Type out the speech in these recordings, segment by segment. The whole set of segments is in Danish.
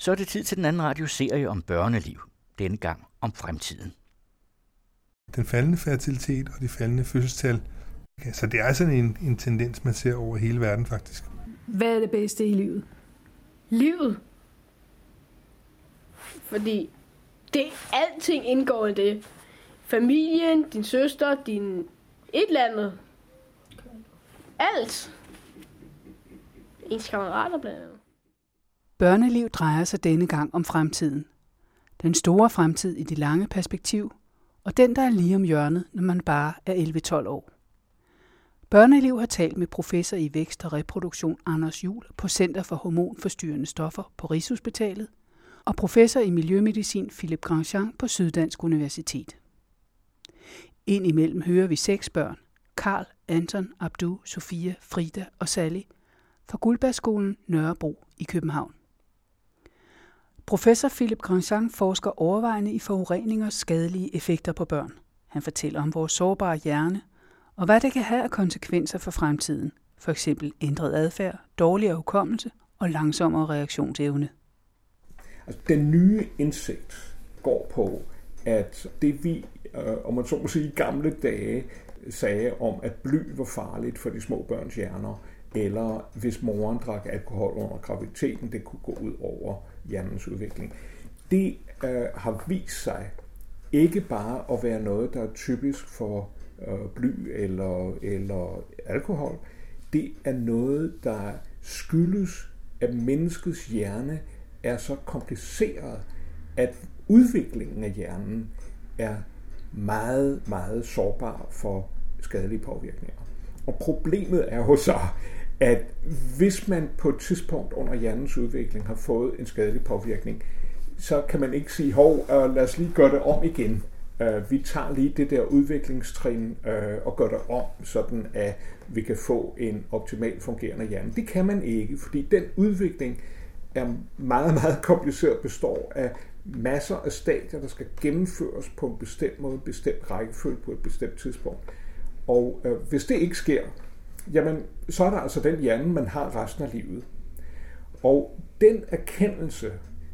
Så er det tid til den anden radioserie om børneliv, denne gang om fremtiden. Den faldende fertilitet og de faldende fødselstal. Så det er sådan en, en tendens, man ser over hele verden faktisk. Hvad er det bedste i livet? Livet? Fordi det, alting indgår i det. Familien, din søster, din et eller andet. Alt. Ens kammerater blandt andet. Børneliv drejer sig denne gang om fremtiden. Den store fremtid i det lange perspektiv, og den, der er lige om hjørnet, når man bare er 11-12 år. Børneliv har talt med professor i vækst og reproduktion Anders Jul på Center for Hormonforstyrrende Stoffer på Rigshospitalet og professor i miljømedicin Philip Grandjean på Syddansk Universitet. Indimellem hører vi seks børn, Karl, Anton, Abdu, Sofia, Frida og Sally, fra Guldbergskolen Nørrebro i København. Professor Philip Grandjean forsker overvejende i forureningers skadelige effekter på børn. Han fortæller om vores sårbare hjerne, og hvad det kan have af konsekvenser for fremtiden, for eksempel ændret adfærd, dårligere hukommelse og langsommere reaktionsevne. Altså, den nye indsigt går på, at det vi, øh, om man så må sige, i gamle dage sagde om, at bly var farligt for de små børns hjerner, eller hvis moren drak alkohol under graviditeten, det kunne gå ud over hjernens udvikling. Det øh, har vist sig ikke bare at være noget, der er typisk for øh, bly eller, eller alkohol. Det er noget, der skyldes, at menneskets hjerne er så kompliceret, at udviklingen af hjernen er meget, meget sårbar for skadelige påvirkninger. Og problemet er jo så, at hvis man på et tidspunkt under hjernens udvikling har fået en skadelig påvirkning, så kan man ikke sige, hov, øh, lad os lige gøre det om igen. Øh, vi tager lige det der udviklingstrin øh, og gør det om, sådan at vi kan få en optimalt fungerende hjerne. Det kan man ikke, fordi den udvikling er meget, meget kompliceret, består af masser af stadier, der skal gennemføres på en bestemt måde, en bestemt rækkefølge på et bestemt tidspunkt. Og øh, hvis det ikke sker, jamen, så er der altså den hjerne, man har resten af livet. Og den erkendelse,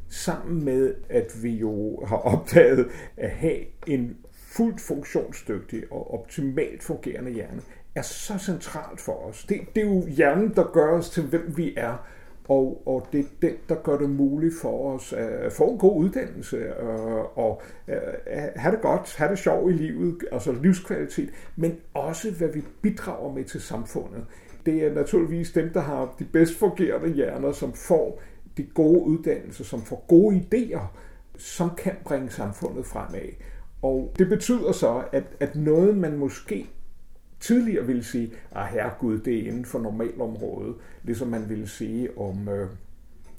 sammen med, at vi jo har opdaget at have en fuldt funktionsdygtig og optimalt fungerende hjerne, er så centralt for os. Det, det er jo hjernen, der gør os til, hvem vi er, og, og det er den, der gør det muligt for os at få en god uddannelse øh, og øh, have det godt, have det sjovt i livet, altså livskvalitet, men også hvad vi bidrager med til samfundet. Det er naturligvis dem, der har de bedst fungerende hjerner, som får de gode uddannelser, som får gode idéer, som kan bringe samfundet fremad. Og det betyder så, at, at noget, man måske tidligere ville sige, at herregud, det er inden for normalområdet, ligesom man ville sige om, øh,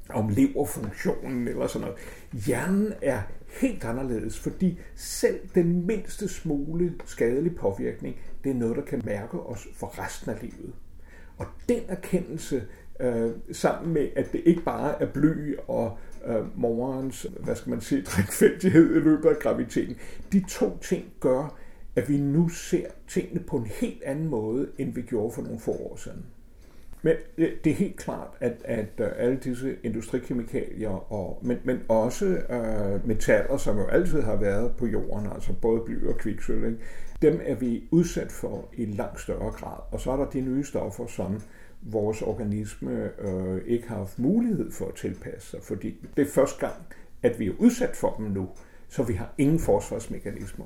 om leverfunktionen eller sådan noget. Hjernen er helt anderledes, fordi selv den mindste smule skadelig påvirkning, det er noget, der kan mærke os for resten af livet. Og den erkendelse, øh, sammen med, at det ikke bare er bly og øh, morens, hvad skal man sige, drikfældighed i løbet af graviditeten, de to ting gør, at vi nu ser tingene på en helt anden måde, end vi gjorde for nogle få år siden. Men øh, det er helt klart, at, at øh, alle disse industrikemikalier, og, men, men også øh, metaller, som jo altid har været på jorden, altså både bly og kviksøl, ikke? dem er vi udsat for i langt større grad. Og så er der de nye stoffer, som vores organisme øh, ikke har haft mulighed for at tilpasse sig, fordi det er første gang, at vi er udsat for dem nu, så vi har ingen forsvarsmekanismer.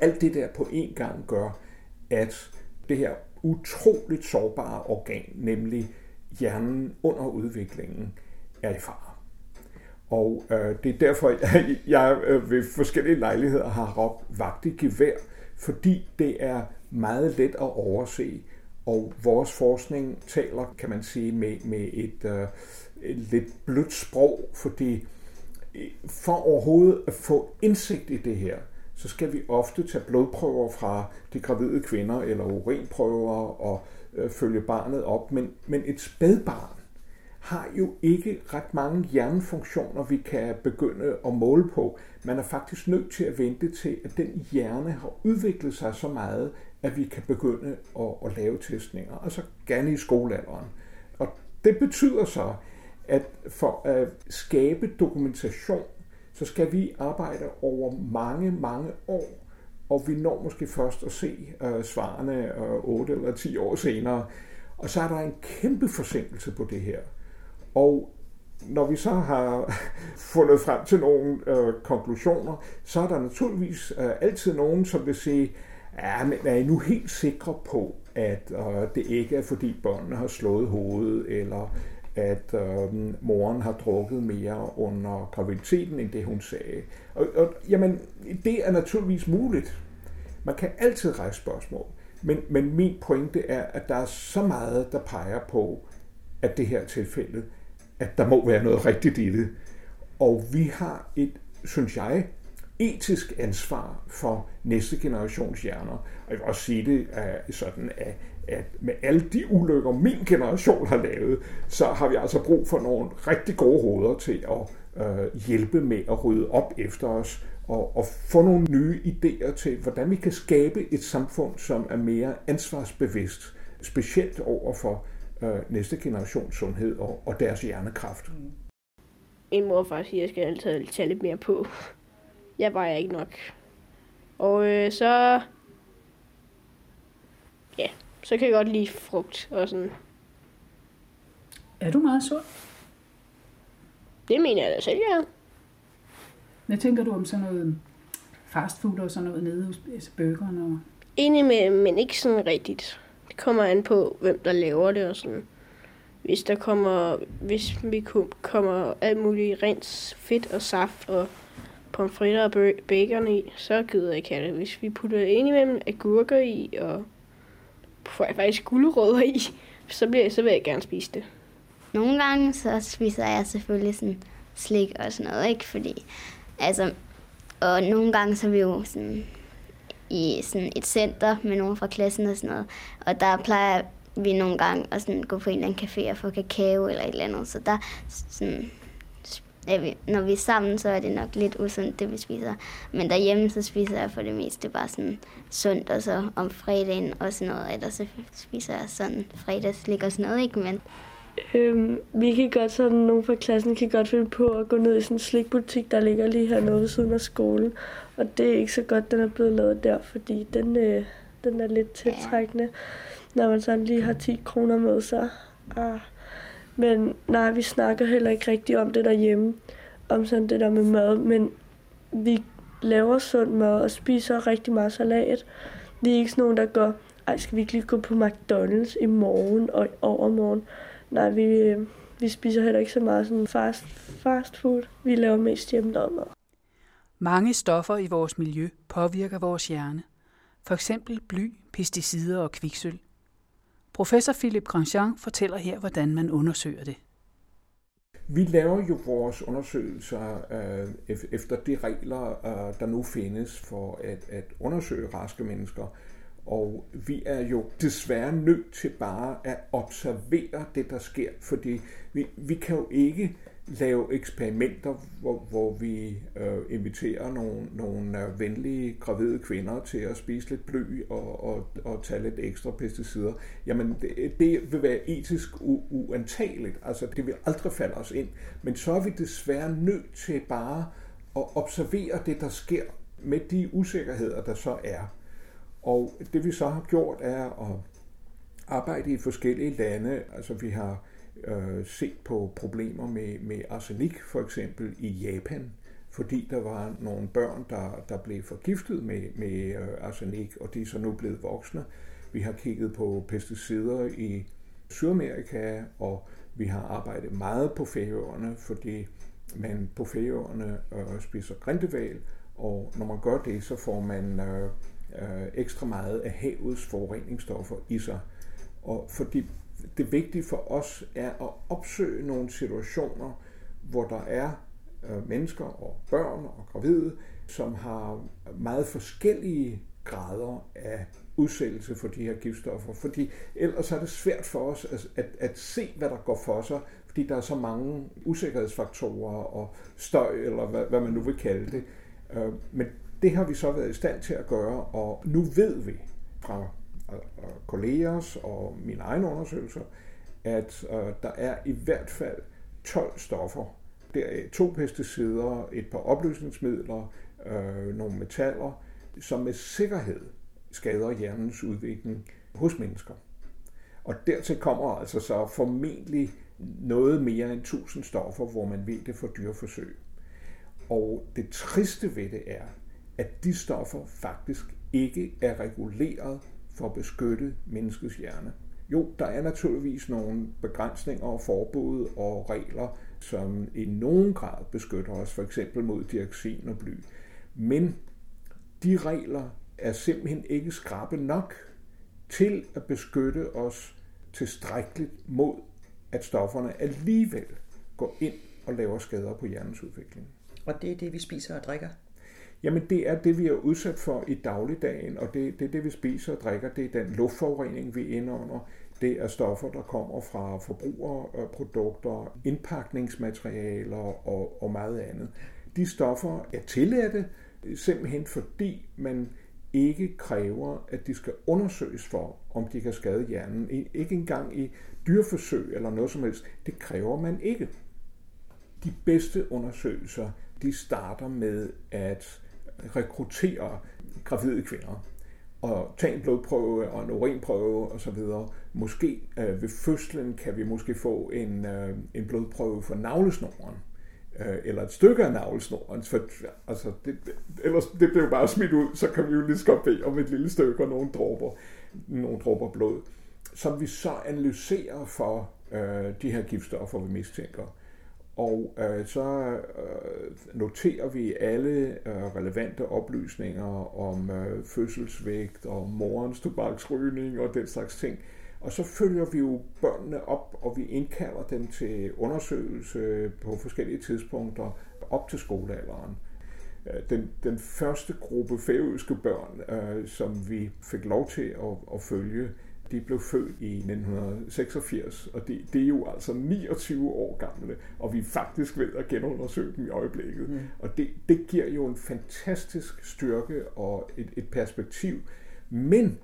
Alt det der på én gang gør, at det her utroligt sårbare organ, nemlig hjernen under udviklingen, er i fare. Og øh, det er derfor, jeg, jeg øh, ved forskellige lejligheder har råbt vagt i gevær, fordi det er meget let at overse, og vores forskning taler, kan man sige, med, med et, øh, et lidt blødt sprog, fordi øh, for overhovedet at få indsigt i det her, så skal vi ofte tage blodprøver fra de gravide kvinder eller urinprøver og øh, følge barnet op. Men, men et spædbarn har jo ikke ret mange hjernefunktioner, vi kan begynde at måle på. Man er faktisk nødt til at vente til, at den hjerne har udviklet sig så meget, at vi kan begynde at, at lave testninger. Altså gerne i skolealderen. Og det betyder så, at for at skabe dokumentation, så skal vi arbejde over mange, mange år, og vi når måske først at se øh, svarene øh, 8 eller 10 år senere. Og så er der en kæmpe forsinkelse på det her. Og når vi så har fundet frem til nogle øh, konklusioner, så er der naturligvis øh, altid nogen, som vil sige, ja, men er I nu helt sikre på, at øh, det ikke er fordi børnene har slået hovedet, eller at øh, moren har drukket mere under graviditeten, end det hun sagde. Og, og jamen, det er naturligvis muligt. Man kan altid rejse spørgsmål. Men, men min pointe er, at der er så meget, der peger på, at det her tilfælde at der må være noget rigtigt i det. Og vi har et, synes jeg, etisk ansvar for næste generations hjerner. Og jeg vil også sige det uh, sådan, at, at med alle de ulykker, min generation har lavet, så har vi altså brug for nogle rigtig gode hoveder til at øh, hjælpe med at rydde op efter os og, og få nogle nye idéer til, hvordan vi kan skabe et samfund, som er mere ansvarsbevidst, specielt over for øh, næste generations sundhed og, og deres hjernekraft. En Min mor far siger, at jeg skal altid tage lidt mere på. Jeg vejer ikke nok. Og øh, så... Ja, så kan jeg godt lide frugt og sådan. Er du meget sund? Det mener jeg da selv, ja. Hvad tænker du om sådan noget fast food og sådan noget nede hos altså burgeren? Og... Med, men ikke sådan rigtigt kommer an på, hvem der laver det og sådan. Hvis der kommer, hvis vi kommer alt muligt rent fedt og saft og pomfritter og bacon i, så gider jeg ikke have det. Hvis vi putter ind imellem agurker i, og får jeg faktisk gulerødder i, så, bliver, så vil jeg gerne spise det. Nogle gange så spiser jeg selvfølgelig sådan slik og sådan noget, ikke? Fordi, altså, og nogle gange så er vi jo sådan i sådan et center med nogen fra klassen og sådan noget. Og der plejer vi nogle gange at sådan gå på en eller anden café og få kakao eller et eller andet. Så der sådan, er vi, når vi er sammen, så er det nok lidt usundt, det vi spiser. Men derhjemme, så spiser jeg for det meste bare sådan sundt, og så om fredagen og sådan noget. Eller så spiser jeg sådan fredagslik og sådan noget, ikke? Men Øhm, vi kan godt sådan, nogle fra klassen kan godt finde på at gå ned i sådan en slikbutik, der ligger lige hernede ved siden af skolen. Og det er ikke så godt, den er blevet lavet der, fordi den, øh, den er lidt tiltrækkende, når man sådan lige har 10 kroner med sig. Ah. Men nej, vi snakker heller ikke rigtig om det derhjemme, om sådan det der med mad, men vi laver sund mad og spiser rigtig meget salat. Vi er ikke sådan nogen, der går, ej, skal vi ikke lige gå på McDonald's i morgen og i overmorgen? Nej, vi, øh, vi spiser heller ikke så meget sådan fast, fast food. Vi laver mest hjemmelavet mad. Mange stoffer i vores miljø påvirker vores hjerne. For eksempel bly, pesticider og kviksøl. Professor Philip Grandjean fortæller her, hvordan man undersøger det. Vi laver jo vores undersøgelser øh, efter de regler, øh, der nu findes for at, at undersøge raske mennesker. Og vi er jo desværre nødt til bare at observere det, der sker, fordi vi, vi kan jo ikke lave eksperimenter, hvor, hvor vi øh, inviterer nogle, nogle øh, venlige gravide kvinder til at spise lidt bly og, og, og tage lidt ekstra pesticider. Jamen, det, det vil være etisk u- uantageligt. Altså, det vil aldrig falde os ind. Men så er vi desværre nødt til bare at observere det, der sker med de usikkerheder, der så er. Og det vi så har gjort er at arbejde i forskellige lande. Altså vi har øh, set på problemer med, med arsenik for eksempel i Japan, fordi der var nogle børn, der, der blev forgiftet med, med øh, arsenik, og de er så nu blevet voksne. Vi har kigget på pesticider i Sydamerika, og vi har arbejdet meget på færøerne, fordi man på færøerne øh, spiser grindeval, og når man gør det, så får man øh, øh, ekstra meget af havets forureningsstoffer i sig. Og fordi det vigtige for os er at opsøge nogle situationer, hvor der er øh, mennesker og børn og gravide, som har meget forskellige grader af udsættelse for de her giftstoffer. Fordi ellers er det svært for os at, at, at se, hvad der går for sig, fordi der er så mange usikkerhedsfaktorer og støj, eller hvad, hvad man nu vil kalde det. Øh, men det har vi så været i stand til at gøre, og nu ved vi fra kollegers og mine egne undersøgelser, at øh, der er i hvert fald 12 stoffer. Der to pesticider, et par opløsningsmidler, øh, nogle metaller, som med sikkerhed skader hjernens udvikling hos mennesker. Og dertil kommer altså så formentlig noget mere end 1000 stoffer, hvor man ved det for dyreforsøg. Og det triste ved det er, at de stoffer faktisk ikke er reguleret for at beskytte menneskets hjerne. Jo, der er naturligvis nogle begrænsninger og forbud og regler, som i nogen grad beskytter os, for eksempel mod dioxin og bly. Men de regler er simpelthen ikke skrappe nok til at beskytte os tilstrækkeligt mod, at stofferne alligevel går ind og laver skader på hjernens udvikling. Og det er det, vi spiser og drikker? Jamen det er det, vi er udsat for i dagligdagen, og det, det er det, vi spiser og drikker. Det er den luftforurening, vi indånder. Det er stoffer, der kommer fra forbrugerprodukter, øh, indpakningsmaterialer og, og meget andet. De stoffer er tilladte, simpelthen fordi man ikke kræver, at de skal undersøges for, om de kan skade hjernen. Ikke engang i dyrforsøg eller noget som helst. Det kræver man ikke. De bedste undersøgelser, de starter med at rekruttere gravide kvinder og tage en blodprøve og en urinprøve osv. Måske øh, ved fødslen kan vi måske få en, øh, en blodprøve for navlesnoren øh, eller et stykke af navlesnoren, for altså, det, ellers det bliver jo bare smidt ud, så kan vi jo lige så godt bede om et lille stykke og nogle dråber, nogle dråber blod, som vi så analyserer for øh, de her giftstoffer, vi mistænker. Og øh, så øh, noterer vi alle øh, relevante oplysninger om øh, fødselsvægt og morens tobaksrygning og den slags ting. Og så følger vi jo børnene op, og vi indkalder dem til undersøgelse på forskellige tidspunkter op til skolealderen. Øh, den, den første gruppe færøske børn, øh, som vi fik lov til at, at følge, de blev født i 1986, og det, det er jo altså 29 år gamle, og vi er faktisk ved at genundersøge dem i øjeblikket. Mm. Og det, det giver jo en fantastisk styrke og et, et perspektiv. Men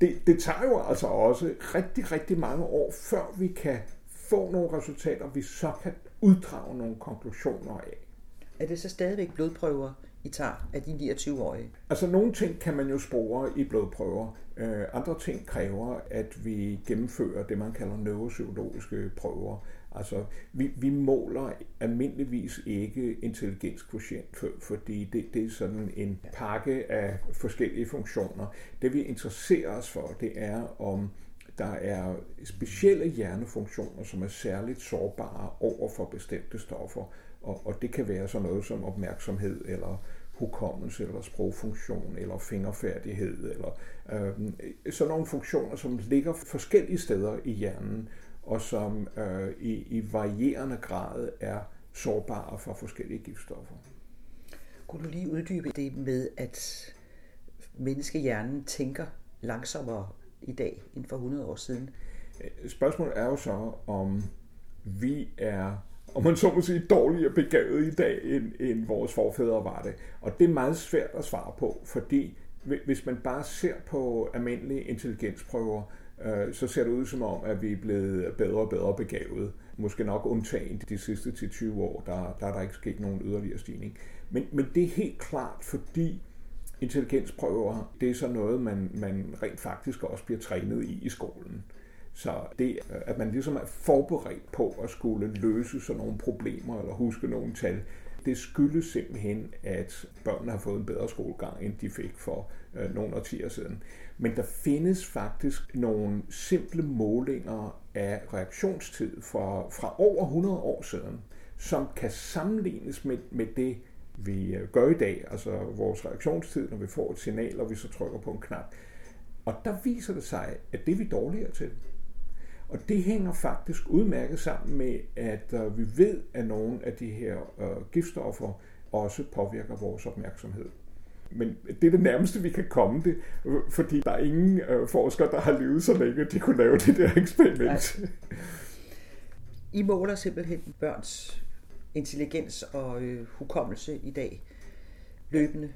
det, det tager jo altså også rigtig, rigtig mange år, før vi kan få nogle resultater, vi så kan uddrage nogle konklusioner af. Er det så stadigvæk blodprøver, I tager af de 29-årige? Altså nogle ting kan man jo spore i blodprøver. Øh, andre ting kræver, at vi gennemfører det, man kalder neuropsykologiske prøver. Altså, vi, vi måler almindeligvis ikke intelligenskvotient, for, fordi det, det er sådan en pakke af forskellige funktioner. Det vi interesserer os for, det er om der er specielle hjernefunktioner, som er særligt sårbare over for bestemte stoffer. Og, og det kan være sådan noget som opmærksomhed eller hukommelse eller sprogfunktion eller fingerfærdighed eller øh, sådan nogle funktioner, som ligger forskellige steder i hjernen og som øh, i, i varierende grad er sårbare for forskellige giftstoffer. Kunne du lige uddybe det med, at menneskehjernen tænker langsommere i dag end for 100 år siden? Spørgsmålet er jo så, om vi er om man så må sige, dårligere begavet i dag, end, end vores forfædre var det. Og det er meget svært at svare på, fordi hvis man bare ser på almindelige intelligensprøver, øh, så ser det ud som om, at vi er blevet bedre og bedre begavet. Måske nok undtagen de sidste 10-20 år, der, der er der ikke sket nogen yderligere stigning. Men, men det er helt klart, fordi intelligensprøver, det er så noget, man, man rent faktisk også bliver trænet i i skolen. Så det, at man ligesom er forberedt på at skulle løse sådan nogle problemer eller huske nogle tal, det skyldes simpelthen, at børnene har fået en bedre skolegang, end de fik for øh, nogle årtier siden. Men der findes faktisk nogle simple målinger af reaktionstid fra, fra over 100 år siden, som kan sammenlignes med, med det, vi øh, gør i dag, altså vores reaktionstid, når vi får et signal, og vi så trykker på en knap. Og der viser det sig, at det er vi dårligere til. Og det hænger faktisk udmærket sammen med, at øh, vi ved, at nogle af de her øh, giftstoffer også påvirker vores opmærksomhed. Men det er det nærmeste, vi kan komme det, fordi der er ingen øh, forskere, der har levet så længe, at de kunne lave det der eksperiment. Nej. I måler simpelthen børns intelligens og øh, hukommelse i dag løbende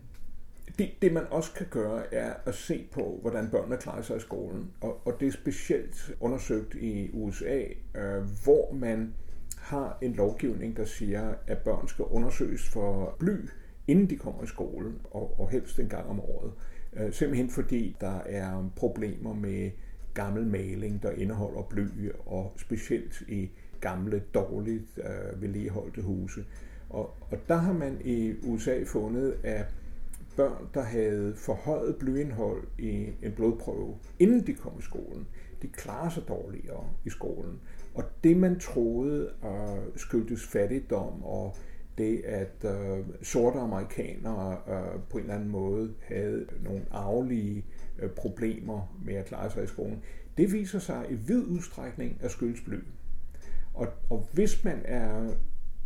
det, det man også kan gøre, er at se på, hvordan børnene klarer sig i skolen. Og, og det er specielt undersøgt i USA, øh, hvor man har en lovgivning, der siger, at børn skal undersøges for bly, inden de kommer i skole, og, og helst en gang om året. Øh, simpelthen fordi der er problemer med gammel maling, der indeholder bly, og specielt i gamle, dårligt øh, vedligeholdte huse. Og, og der har man i USA fundet, at børn, der havde forhøjet blyindhold i en blodprøve, inden de kom i skolen, de klarer sig dårligere i skolen. Og det, man troede at skyldtes fattigdom og det, at øh, sorte amerikanere øh, på en eller anden måde havde nogle arvelige øh, problemer med at klare sig i skolen, det viser sig i vid udstrækning at skyldes bly. Og, og hvis man er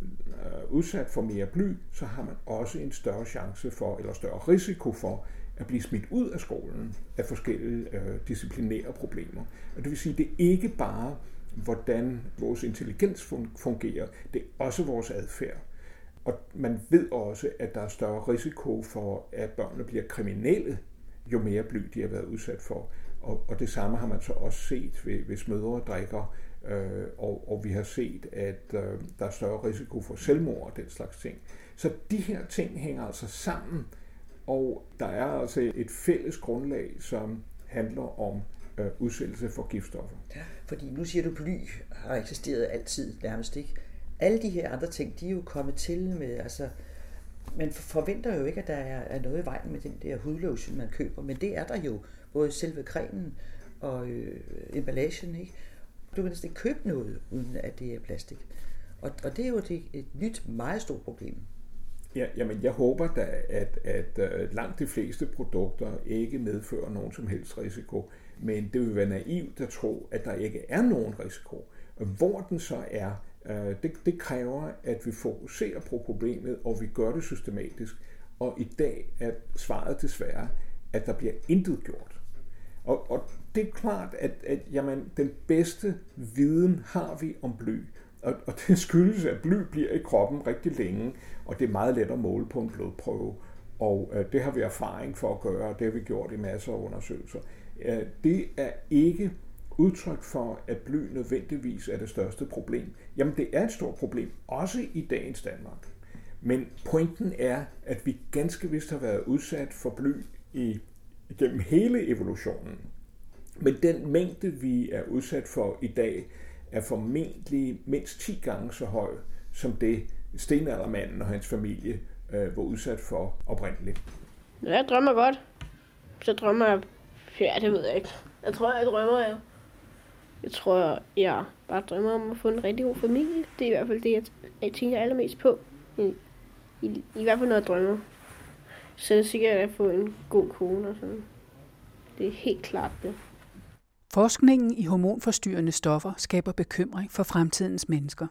Øh, udsat for mere bly, så har man også en større chance for, eller større risiko for, at blive smidt ud af skolen af forskellige øh, disciplinære problemer. Og det vil sige, at det er ikke bare, hvordan vores intelligens fungerer, det er også vores adfærd. Og man ved også, at der er større risiko for, at børnene bliver kriminelle, jo mere bly de har været udsat for. Og, og det samme har man så også set, hvis mødre drikker, øh, og, og vi har set, at øh, der er større risiko for selvmord og den slags ting. Så de her ting hænger altså sammen, og der er altså et fælles grundlag, som handler om øh, udsættelse for giftstoffer. Ja, fordi nu siger du, at bly har eksisteret altid nærmest ikke. Alle de her andre ting, de er jo kommet til med, altså, man forventer jo ikke, at der er noget i vejen med den der hudlotion, man køber, men det er der jo, både selve cremen og øh, emballagen, ikke? Du kan næsten ikke købe noget, uden at det er plastik. Og, og det er jo et, et nyt, meget stort problem. Ja, jamen jeg håber da, at, at, at langt de fleste produkter ikke medfører nogen som helst risiko, men det vil være naivt at tro, at der ikke er nogen risiko. Hvor den så er, øh, det, det kræver, at vi fokuserer på problemet, og vi gør det systematisk. Og i dag er svaret desværre, at der bliver intet gjort. Og, og det er klart, at, at jamen, den bedste viden har vi om bly. Og, og det skyldes, at bly bliver i kroppen rigtig længe, og det er meget let at måle på en blodprøve. Og øh, det har vi erfaring for at gøre, og det har vi gjort i masser af undersøgelser. Øh, det er ikke udtryk for, at bly nødvendigvis er det største problem. Jamen, det er et stort problem, også i dagens Danmark. Men pointen er, at vi ganske vist har været udsat for bly i, gennem hele evolutionen. Men den mængde, vi er udsat for i dag, er formentlig mindst 10 gange så høj, som det stenaldermanden og hans familie øh, var udsat for oprindeligt. Jeg drømmer godt. Så drømmer jeg... Ja, det ved jeg ikke. Jeg tror, jeg drømmer, jeg... Jeg tror, jeg bare drømmer om at få en rigtig god familie. Det er i hvert fald det, jeg, jeg tænker allermest på. I, i, I hvert fald, når jeg drømmer. Så er det sikkert at få en god kone og sådan. Det er helt klart det. Forskningen i hormonforstyrrende stoffer skaber bekymring for fremtidens mennesker.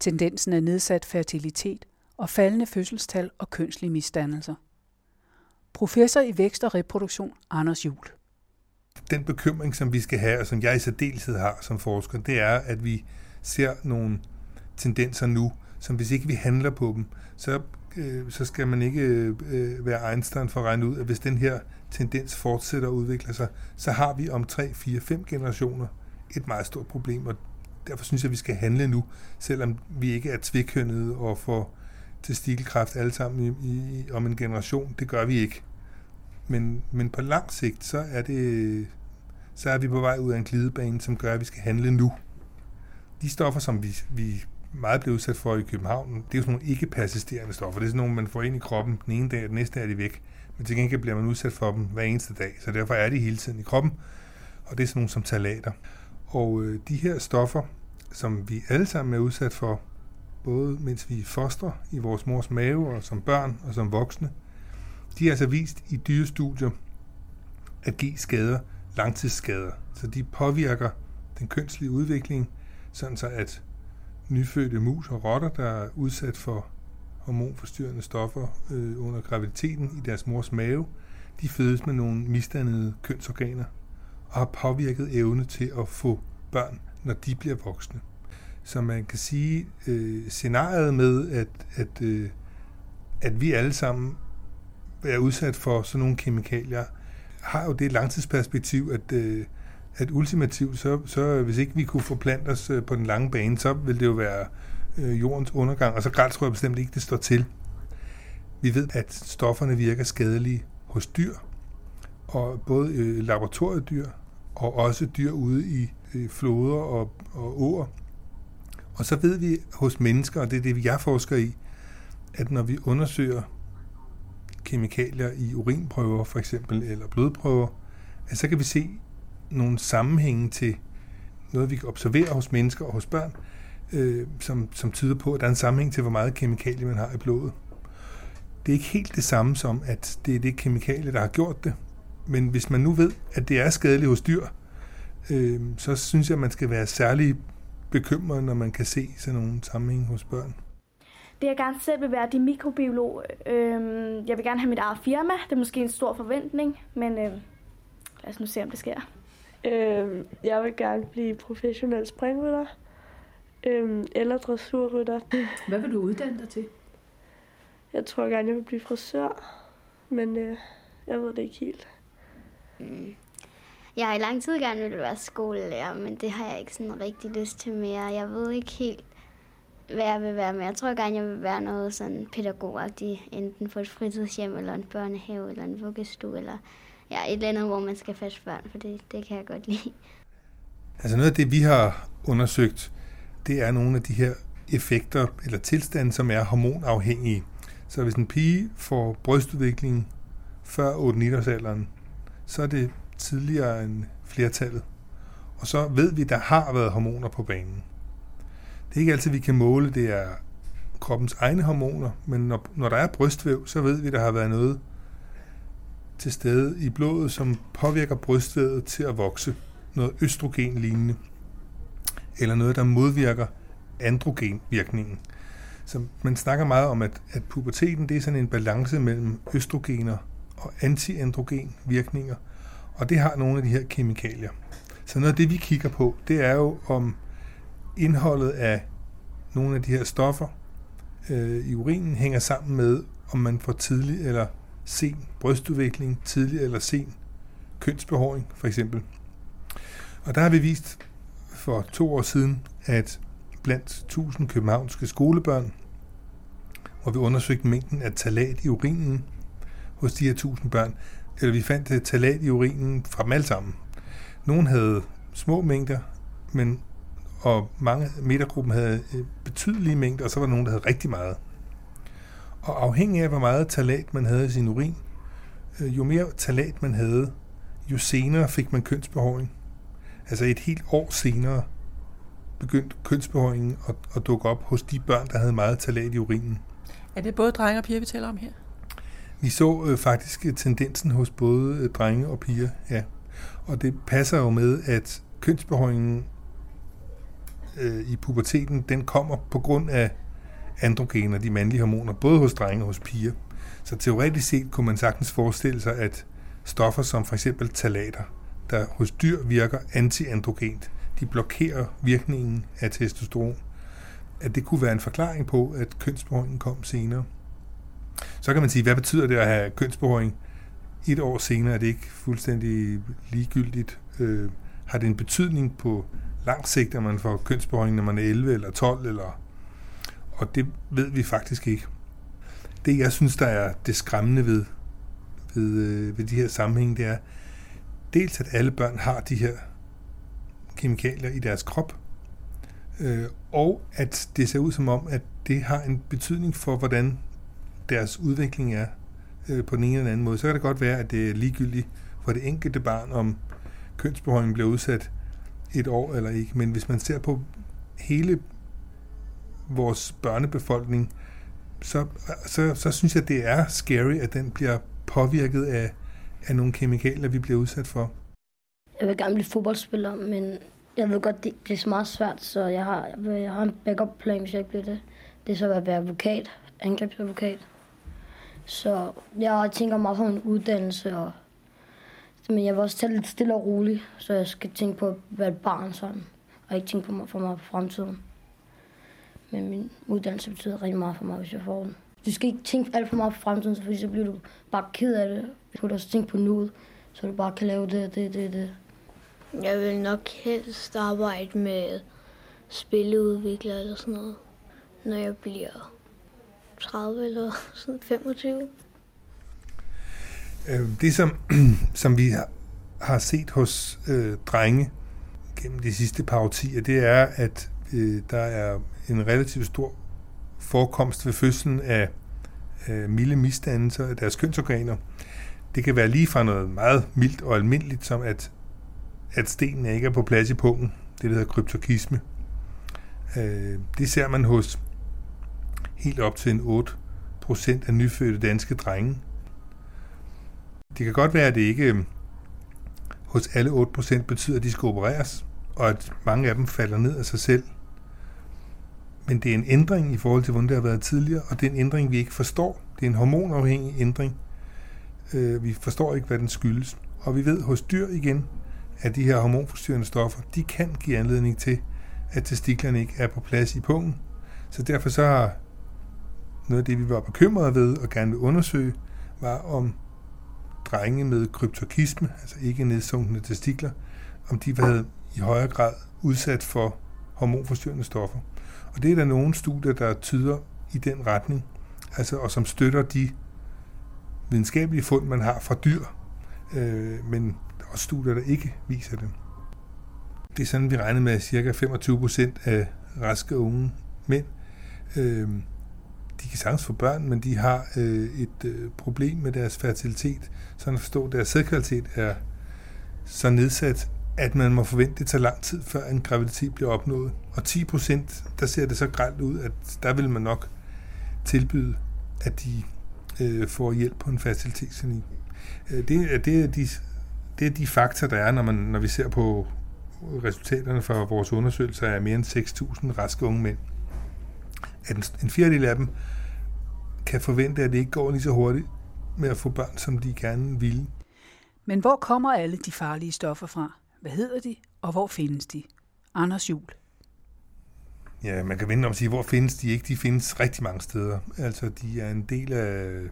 Tendensen er nedsat fertilitet og faldende fødselstal og kønslige misdannelser. Professor i vækst og reproduktion Anders Jul. Den bekymring, som vi skal have, og som jeg i særdeleshed har som forsker, det er, at vi ser nogle tendenser nu, som hvis ikke vi handler på dem, så, øh, så skal man ikke øh, være Einstein for at regne ud, at hvis den her tendens fortsætter at udvikle sig, så har vi om 3, 4, 5 generationer et meget stort problem, og derfor synes jeg, at vi skal handle nu, selvom vi ikke er tvikhønnede og får testikelkræft alle sammen i, i, om en generation. Det gør vi ikke. Men, men på lang sigt, så er, det, så er vi på vej ud af en glidebane, som gør, at vi skal handle nu. De stoffer, som vi, vi meget bliver udsat for i København, det er jo sådan nogle ikke-persisterende stoffer. Det er sådan nogle, man får ind i kroppen den ene dag, og den næste er de væk. Men til gengæld bliver man udsat for dem hver eneste dag, så derfor er de hele tiden i kroppen. Og det er sådan nogle som talater. Og øh, de her stoffer, som vi alle sammen er udsat for, både mens vi foster i vores mors mave, og som børn og som voksne, de er altså vist i dyrestudier at give skader, langtidsskader. Så de påvirker den kønslige udvikling, sådan så at nyfødte mus og rotter, der er udsat for hormonforstyrrende stoffer øh, under graviditeten i deres mors mave, de fødes med nogle misdannede kønsorganer og har påvirket evne til at få børn, når de bliver voksne. Så man kan sige, øh, scenariet med, at, at, øh, at vi alle sammen er udsat for sådan nogle kemikalier, har jo det langtidsperspektiv, at, øh, at ultimativt, så, så hvis ikke vi kunne forplante os øh, på den lange bane, så vil det jo være øh, jordens undergang, og så grædt tror jeg bestemt ikke, det står til. Vi ved, at stofferne virker skadelige hos dyr, og både øh, laboratoriedyr og også dyr ude i øh, floder og, og åer. Og så ved vi hos mennesker, og det er det, jeg forsker i, at når vi undersøger kemikalier i urinprøver for eksempel, eller blodprøver, at så kan vi se nogle sammenhænge til noget, vi kan observere hos mennesker og hos børn, øh, som, som tyder på, at der er en sammenhæng til, hvor meget kemikalie man har i blodet. Det er ikke helt det samme som, at det er det kemikalie, der har gjort det. Men hvis man nu ved, at det er skadeligt hos dyr, øh, så synes jeg, at man skal være særlig bekymret, når man kan se sådan nogle sammenhænge hos børn. Det jeg gerne selv vil være, det er mikrobiolog. Øh, jeg vil gerne have mit eget firma. Det er måske en stor forventning, men øh, lad os nu se, om det sker. Øh, jeg vil gerne blive professionel springrytter øh, eller dressurrytter. Hvad vil du uddanne dig til? Jeg tror gerne, jeg vil blive frisør, men øh, jeg ved det ikke helt. Mm. Jeg har i lang tid gerne ville være skolelærer, men det har jeg ikke sådan rigtig lyst til mere. Jeg ved ikke helt, hvad jeg vil være med. Jeg tror gerne, jeg vil være noget sådan pædagogagtigt, enten på et fritidshjem, eller en børnehave, eller en vuggestue, eller ja, et eller andet, hvor man skal passe børn, for det, det kan jeg godt lide. Altså noget af det, vi har undersøgt, det er nogle af de her effekter eller tilstande, som er hormonafhængige. Så hvis en pige får brystudvikling før 8-9-årsalderen, så er det tidligere end flertallet. Og så ved vi, der har været hormoner på banen. Det er ikke altid, vi kan måle, det er kroppens egne hormoner, men når, når der er brystvæv, så ved vi, der har været noget til stede i blodet, som påvirker brystvævet til at vokse. Noget østrogenlignende. Eller noget, der modvirker androgenvirkningen. Så man snakker meget om, at, at puberteten det er sådan en balance mellem østrogener og antiandrogen virkninger, og det har nogle af de her kemikalier. Så noget af det, vi kigger på, det er jo om indholdet af nogle af de her stoffer øh, i urinen hænger sammen med, om man får tidlig eller sen brystudvikling, tidlig eller sen kønsbehåring, for eksempel. Og der har vi vist for to år siden, at blandt 1000 københavnske skolebørn, hvor vi undersøgte mængden af talat i urinen hos de her 1000 børn, eller vi fandt øh, talat i urinen fra dem alle sammen. Nogle havde små mængder, men og mange metergruppen havde øh, betydelige mængder, og så var der nogen, der havde rigtig meget. Og afhængig af, hvor meget talat man havde i sin urin, øh, jo mere talat man havde, jo senere fik man kønsbehåring. Altså et helt år senere begyndte kønsbehåringen at, at dukke op hos de børn, der havde meget talat i urinen. Er det både drenge og piger, vi taler om her? Vi så øh, faktisk tendensen hos både øh, drenge og piger, ja. Og det passer jo med, at kønsbehåringen øh, i puberteten, den kommer på grund af androgener, de mandlige hormoner, både hos drenge og hos piger. Så teoretisk set kunne man sagtens forestille sig, at stoffer som for eksempel talater, der hos dyr virker antiandrogent, de blokerer virkningen af testosteron, at det kunne være en forklaring på, at kønsbehåringen kom senere. Så kan man sige, hvad betyder det at have kønsbehåring et år senere? Er det ikke fuldstændig ligegyldigt? Øh, har det en betydning på lang sigt, at man får kønsbehåring, når man er 11 eller 12? Eller, og det ved vi faktisk ikke. Det, jeg synes, der er det skræmmende ved, ved, øh, ved de her sammenhæng, det er dels, at alle børn har de her kemikalier i deres krop, øh, og at det ser ud som om, at det har en betydning for, hvordan deres udvikling er øh, på den ene eller anden måde. Så kan det godt være, at det er ligegyldigt for det enkelte barn, om kønsbehøjningen bliver udsat et år eller ikke. Men hvis man ser på hele vores børnebefolkning, så, så, så synes jeg, det er scary, at den bliver påvirket af, af nogle kemikalier, vi bliver udsat for. Jeg vil gerne blive fodboldspiller, men jeg ved godt, det bliver meget svært, så jeg har, jeg, har en backup plan, hvis jeg ikke bliver det. Det er så at være advokat, angrebsadvokat. Så jeg tænker meget på en uddannelse, og, men jeg vil også tage lidt stille og roligt, så jeg skal tænke på at være et barn sådan, og ikke tænke på mig for mig på fremtiden. Men min uddannelse betyder rigtig meget for mig, hvis jeg får den. Du skal ikke tænke alt for meget på fremtiden, fordi så bliver du bare ked af det. Du kan også tænke på nuet, så du bare kan lave det, det, det, det. Jeg vil nok helst arbejde med spilleudvikler eller sådan noget, når jeg bliver 30 eller sådan 25. Øh, Det, som, som vi har- har set hos øh, drenge gennem de sidste par årtier, det er, at øh, der er en relativt stor forekomst ved fødslen af øh, milde misdannelser af deres kønsorganer. Det kan være lige fra noget meget mildt og almindeligt, som at, at stenen ikke er på plads i pungen. Det, der hedder kryptokisme. Øh, det ser man hos helt op til en 8 procent af nyfødte danske drenge. Det kan godt være, at det ikke øh, hos alle 8% betyder, at de skal opereres, og at mange af dem falder ned af sig selv. Men det er en ændring i forhold til, hvordan det har været tidligere, og det er en ændring, vi ikke forstår. Det er en hormonafhængig ændring. Øh, Vi forstår ikke, hvad den skyldes. Og vi ved hos dyr igen, at de her hormonforstyrrende stoffer, de kan give anledning til, at testiklerne ikke er på plads i pungen. Så derfor så har noget af det, vi var bekymrede ved og gerne vil undersøge, var om drenge med kryptokisme, altså ikke nedsunkne testikler, om de havde i højere grad udsat for hormonforstyrrende stoffer. Og det er der nogle studier, der tyder i den retning, altså, og som støtter de videnskabelige fund, man har fra dyr, øh, men der er også studier, der ikke viser det. Det er sådan, vi regner med, at ca. 25 procent af raske unge mænd, øh, de kan sagtens få børn, men de har øh, et øh, problem med deres fertilitet, sådan at forstå, at deres sædkvalitet er så nedsat, at man må forvente, at det tager lang tid, før en graviditet bliver opnået. Og 10 procent, der ser det så grælt ud, at der vil man nok tilbyde, at de øh, får hjælp på en fertilitetsklinik. Øh, det, er- det, er de, det er de fakta, der er, når, man, når vi ser på resultaterne fra vores undersøgelser af mere end 6.000 raske unge mænd. At en, en fjerdedel af dem kan forvente, at det ikke går lige så hurtigt med at få børn, som de gerne ville. Men hvor kommer alle de farlige stoffer fra? Hvad hedder de, og hvor findes de? Anders Jul. Ja, man kan vende om og sige, hvor findes de ikke? De findes rigtig mange steder. Altså, de er en del af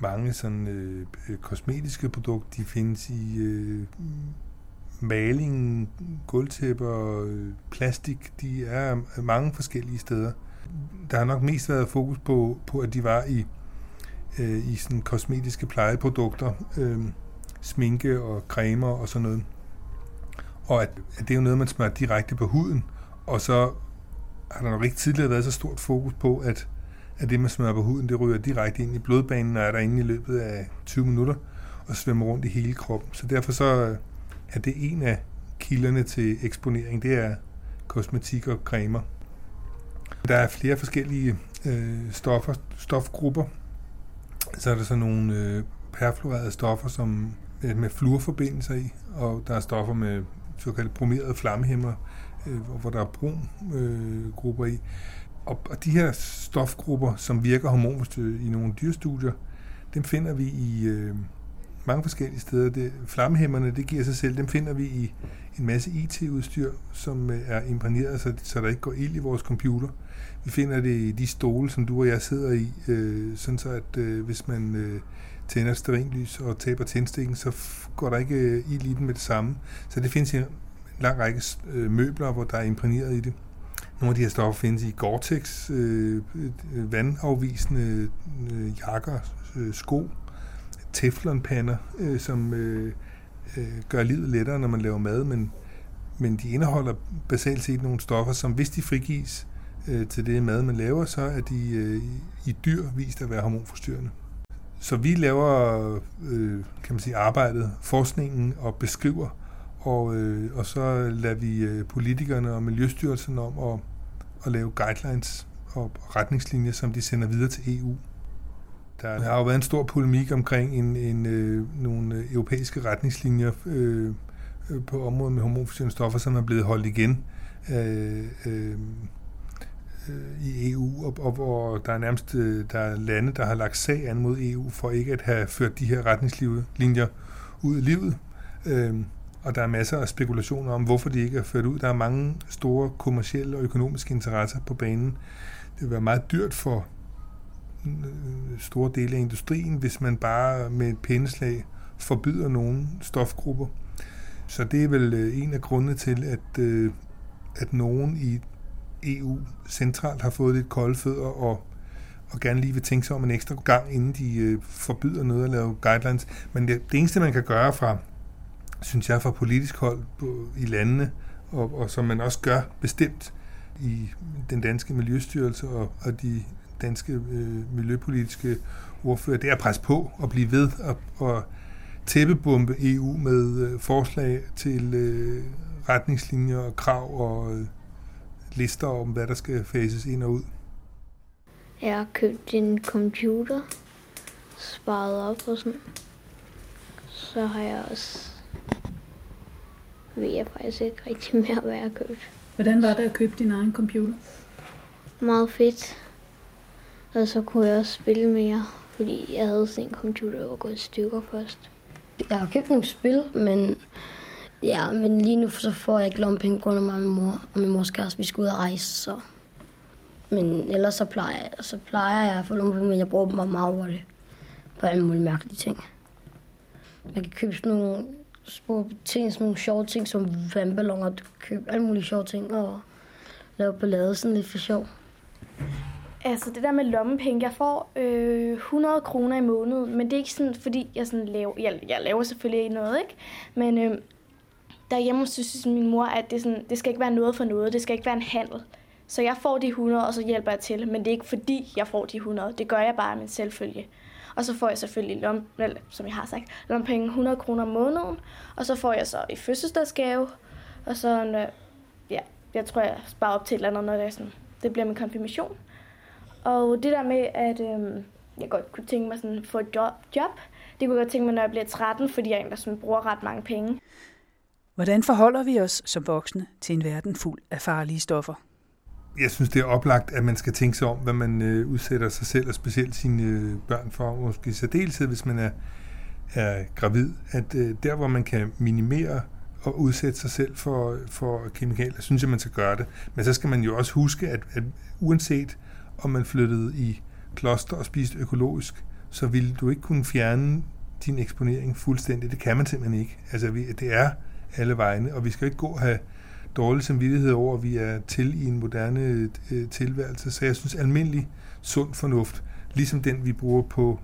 mange sådan øh, kosmetiske produkter. De findes i øh, maling, gulvtæpper, øh, plastik. De er mange forskellige steder. Der har nok mest været fokus på, på at de var i, øh, i sådan kosmetiske plejeprodukter, øh, sminke og cremer og sådan noget. Og at, at det er jo noget, man smører direkte på huden, og så har der nok ikke tidligere været så stort fokus på, at, at det, man smører på huden, det ryger direkte ind i blodbanen, og er der inde i løbet af 20 minutter, og svømmer rundt i hele kroppen. Så derfor så er det en af kilderne til eksponering, det er kosmetik og cremer. Der er flere forskellige øh, stoffer, stofgrupper. Så er der så nogle øh, perfluorerede stoffer, som øh, med fluorforbindelser i, og der er stoffer med såkaldte bromerede flammehæmmer, øh, hvor- der er brun øh, grupper i. Og, og de her stofgrupper, som virker hormonforstyrrende i nogle dyrestudier, dem finder vi i øh, mange forskellige steder. Det, flammehæmmerne, det giver sig selv, dem finder vi i en masse IT-udstyr, som øh, er imprægneret, så, så der ikke går ild i vores computer. Vi finder det i de stole, som du og jeg sidder i, øh, sådan så at øh, hvis man øh, tænder sterinlys og taber tændstikken, så går der ikke øh, ild i den med det samme. Så det findes i en lang række øh, møbler, hvor der er imprægneret i det. Nogle af de her stoffer findes i Gore-Tex, øh, øh, vandafvisende øh, jakker, øh, sko, teflonpander, øh, som øh, øh, gør livet lettere, når man laver mad, men, men de indeholder basalt set nogle stoffer, som hvis de frigives øh, til det mad, man laver, så er de øh, i dyr vist at være hormonforstyrrende. Så vi laver øh, kan man sige, arbejdet, forskningen og beskriver, og, øh, og så lader vi øh, politikerne og Miljøstyrelsen om at, at lave guidelines og retningslinjer, som de sender videre til EU. Der har jo været en stor polemik omkring en, en, øh, nogle øh, europæiske retningslinjer øh, øh, på området med hormonforstyrrende stoffer, som er blevet holdt igen. Øh, øh, øh, i EU, og, og hvor der er nærmest øh, der er lande, der har lagt sag an mod EU for ikke at have ført de her retningslinjer ud i livet. Øh, og der er masser af spekulationer om, hvorfor de ikke er ført ud. Der er mange store kommercielle og økonomiske interesser på banen. Det vil være meget dyrt for øh, store dele af industrien, hvis man bare med et pindeslag forbyder nogle stofgrupper. Så det er vel øh, en af grundene til, at, øh, at nogen i EU centralt har fået lidt kolde fødder og, og gerne lige vil tænke sig om en ekstra gang, inden de øh, forbyder noget at lave guidelines. Men det, det eneste, man kan gøre fra, synes jeg, fra politisk hold på, i landene, og, og som man også gør bestemt i den danske miljøstyrelse og, og de danske øh, miljøpolitiske ordfører, det er at presse på og blive ved og, og tæppebombe EU med øh, forslag til øh, retningslinjer og krav og øh, lister om, hvad der skal fases ind og ud. Jeg har købt en computer, sparet op og sådan. Så har jeg også... Ved jeg faktisk ikke rigtig mere, hvad jeg har købt. Hvordan var det at købe din egen computer? Meget fedt. Og så kunne jeg også spille mere, fordi jeg havde sådan en computer, der var gået i stykker først. Jeg har købt nogle spil, men, ja, men lige nu så får jeg ikke lompenge grund af mig og min mor. Og min mors kæreste, vi skal ud og rejse, så... Men ellers så plejer, jeg, så plejer jeg at få lommepenge, men jeg bruger dem bare meget hurtigt på alle mulige mærkelige ting. Man kan købe sådan nogle små ting, sådan nogle sjove ting, som vandballoner, købe alle mulige sjove ting og lave ballade sådan lidt for sjov. Altså det der med lommepenge, jeg får øh, 100 kroner i måneden, men det er ikke sådan, fordi jeg sådan laver, jeg, jeg laver selvfølgelig ikke noget, ikke? Men øh, derhjemme synes min mor, at det, sådan, det skal ikke være noget for noget, det skal ikke være en handel. Så jeg får de 100, og så hjælper jeg til, men det er ikke fordi, jeg får de 100, det gør jeg bare af min selvfølge. Og så får jeg selvfølgelig, lom, vel, som jeg har sagt, lompenge 100 kroner om måneden, og så får jeg så i fødselsdagsgave, og så, øh, ja, jeg tror, jeg sparer op til et eller andet, når det, er sådan, det bliver min konfirmation. Og det der med, at øh, jeg godt kunne tænke mig sådan at få et job, job, det kunne jeg godt tænke mig, når jeg bliver 13, fordi jeg egentlig sådan bruger ret mange penge. Hvordan forholder vi os som voksne til en verden fuld af farlige stoffer? Jeg synes, det er oplagt, at man skal tænke sig om, hvad man øh, udsætter sig selv og specielt sine øh, børn for. Måske i særdeleshed, hvis man er, er gravid. At øh, der, hvor man kan minimere og udsætte sig selv for, for kemikalier, synes jeg, man skal gøre det. Men så skal man jo også huske, at, at uanset om man flyttede i kloster og spiste økologisk, så ville du ikke kunne fjerne din eksponering fuldstændig. Det kan man simpelthen ikke. Altså, det er alle vegne, og vi skal ikke gå og have dårlig samvittighed over, at vi er til i en moderne øh, tilværelse. Så jeg synes almindelig sund fornuft, ligesom den vi bruger på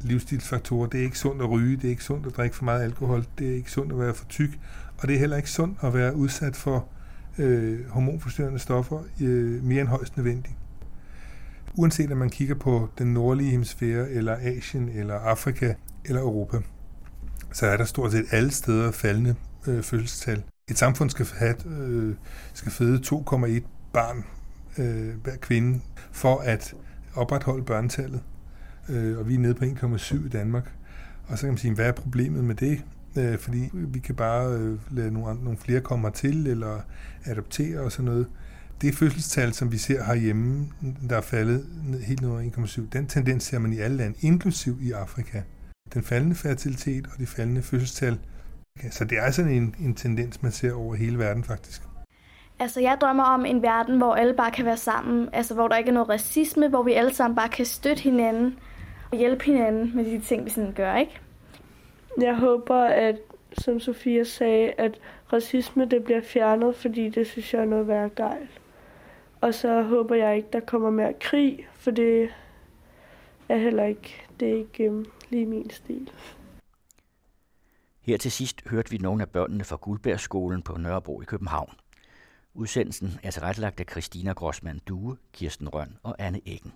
livsstilsfaktorer, det er ikke sundt at ryge, det er ikke sundt at drikke for meget alkohol, det er ikke sundt at være for tyk, og det er heller ikke sundt at være udsat for øh, hormonforstyrrende stoffer øh, mere end højst nødvendigt. Uanset om man kigger på den nordlige hemisfære, eller Asien, eller Afrika, eller Europa, så er der stort set alle steder faldende øh, fødselstal. Et samfund skal, have, øh, skal føde 2,1 barn øh, hver kvinde for at opretholde børnetallet. Øh, og vi er nede på 1,7 i Danmark. Og så kan man sige, hvad er problemet med det? Øh, fordi vi kan bare øh, lade nogle, nogle flere komme til eller adoptere og sådan noget. Det fødselstal, som vi ser herhjemme, der er faldet helt ned over 1,7, den tendens ser man i alle lande, inklusiv i Afrika. Den faldende fertilitet og de faldende fødselstal så det er sådan en, en tendens, man ser over hele verden faktisk. Altså, jeg drømmer om en verden, hvor alle bare kan være sammen. Altså, hvor der ikke er noget racisme, hvor vi alle sammen bare kan støtte hinanden og hjælpe hinanden med de ting, vi sådan gør, ikke? Jeg håber, at, som Sofia sagde, at racisme det bliver fjernet, fordi det synes jeg er noget værd gejl. Og så håber jeg ikke, der kommer mere krig, for det er heller ikke, det er ikke um, lige min stil. Her til sidst hørte vi nogle af børnene fra Guldbergskolen på Nørrebro i København. Udsendelsen er tilrettelagt af Christina Grossmann Due, Kirsten Røn og Anne Eggen.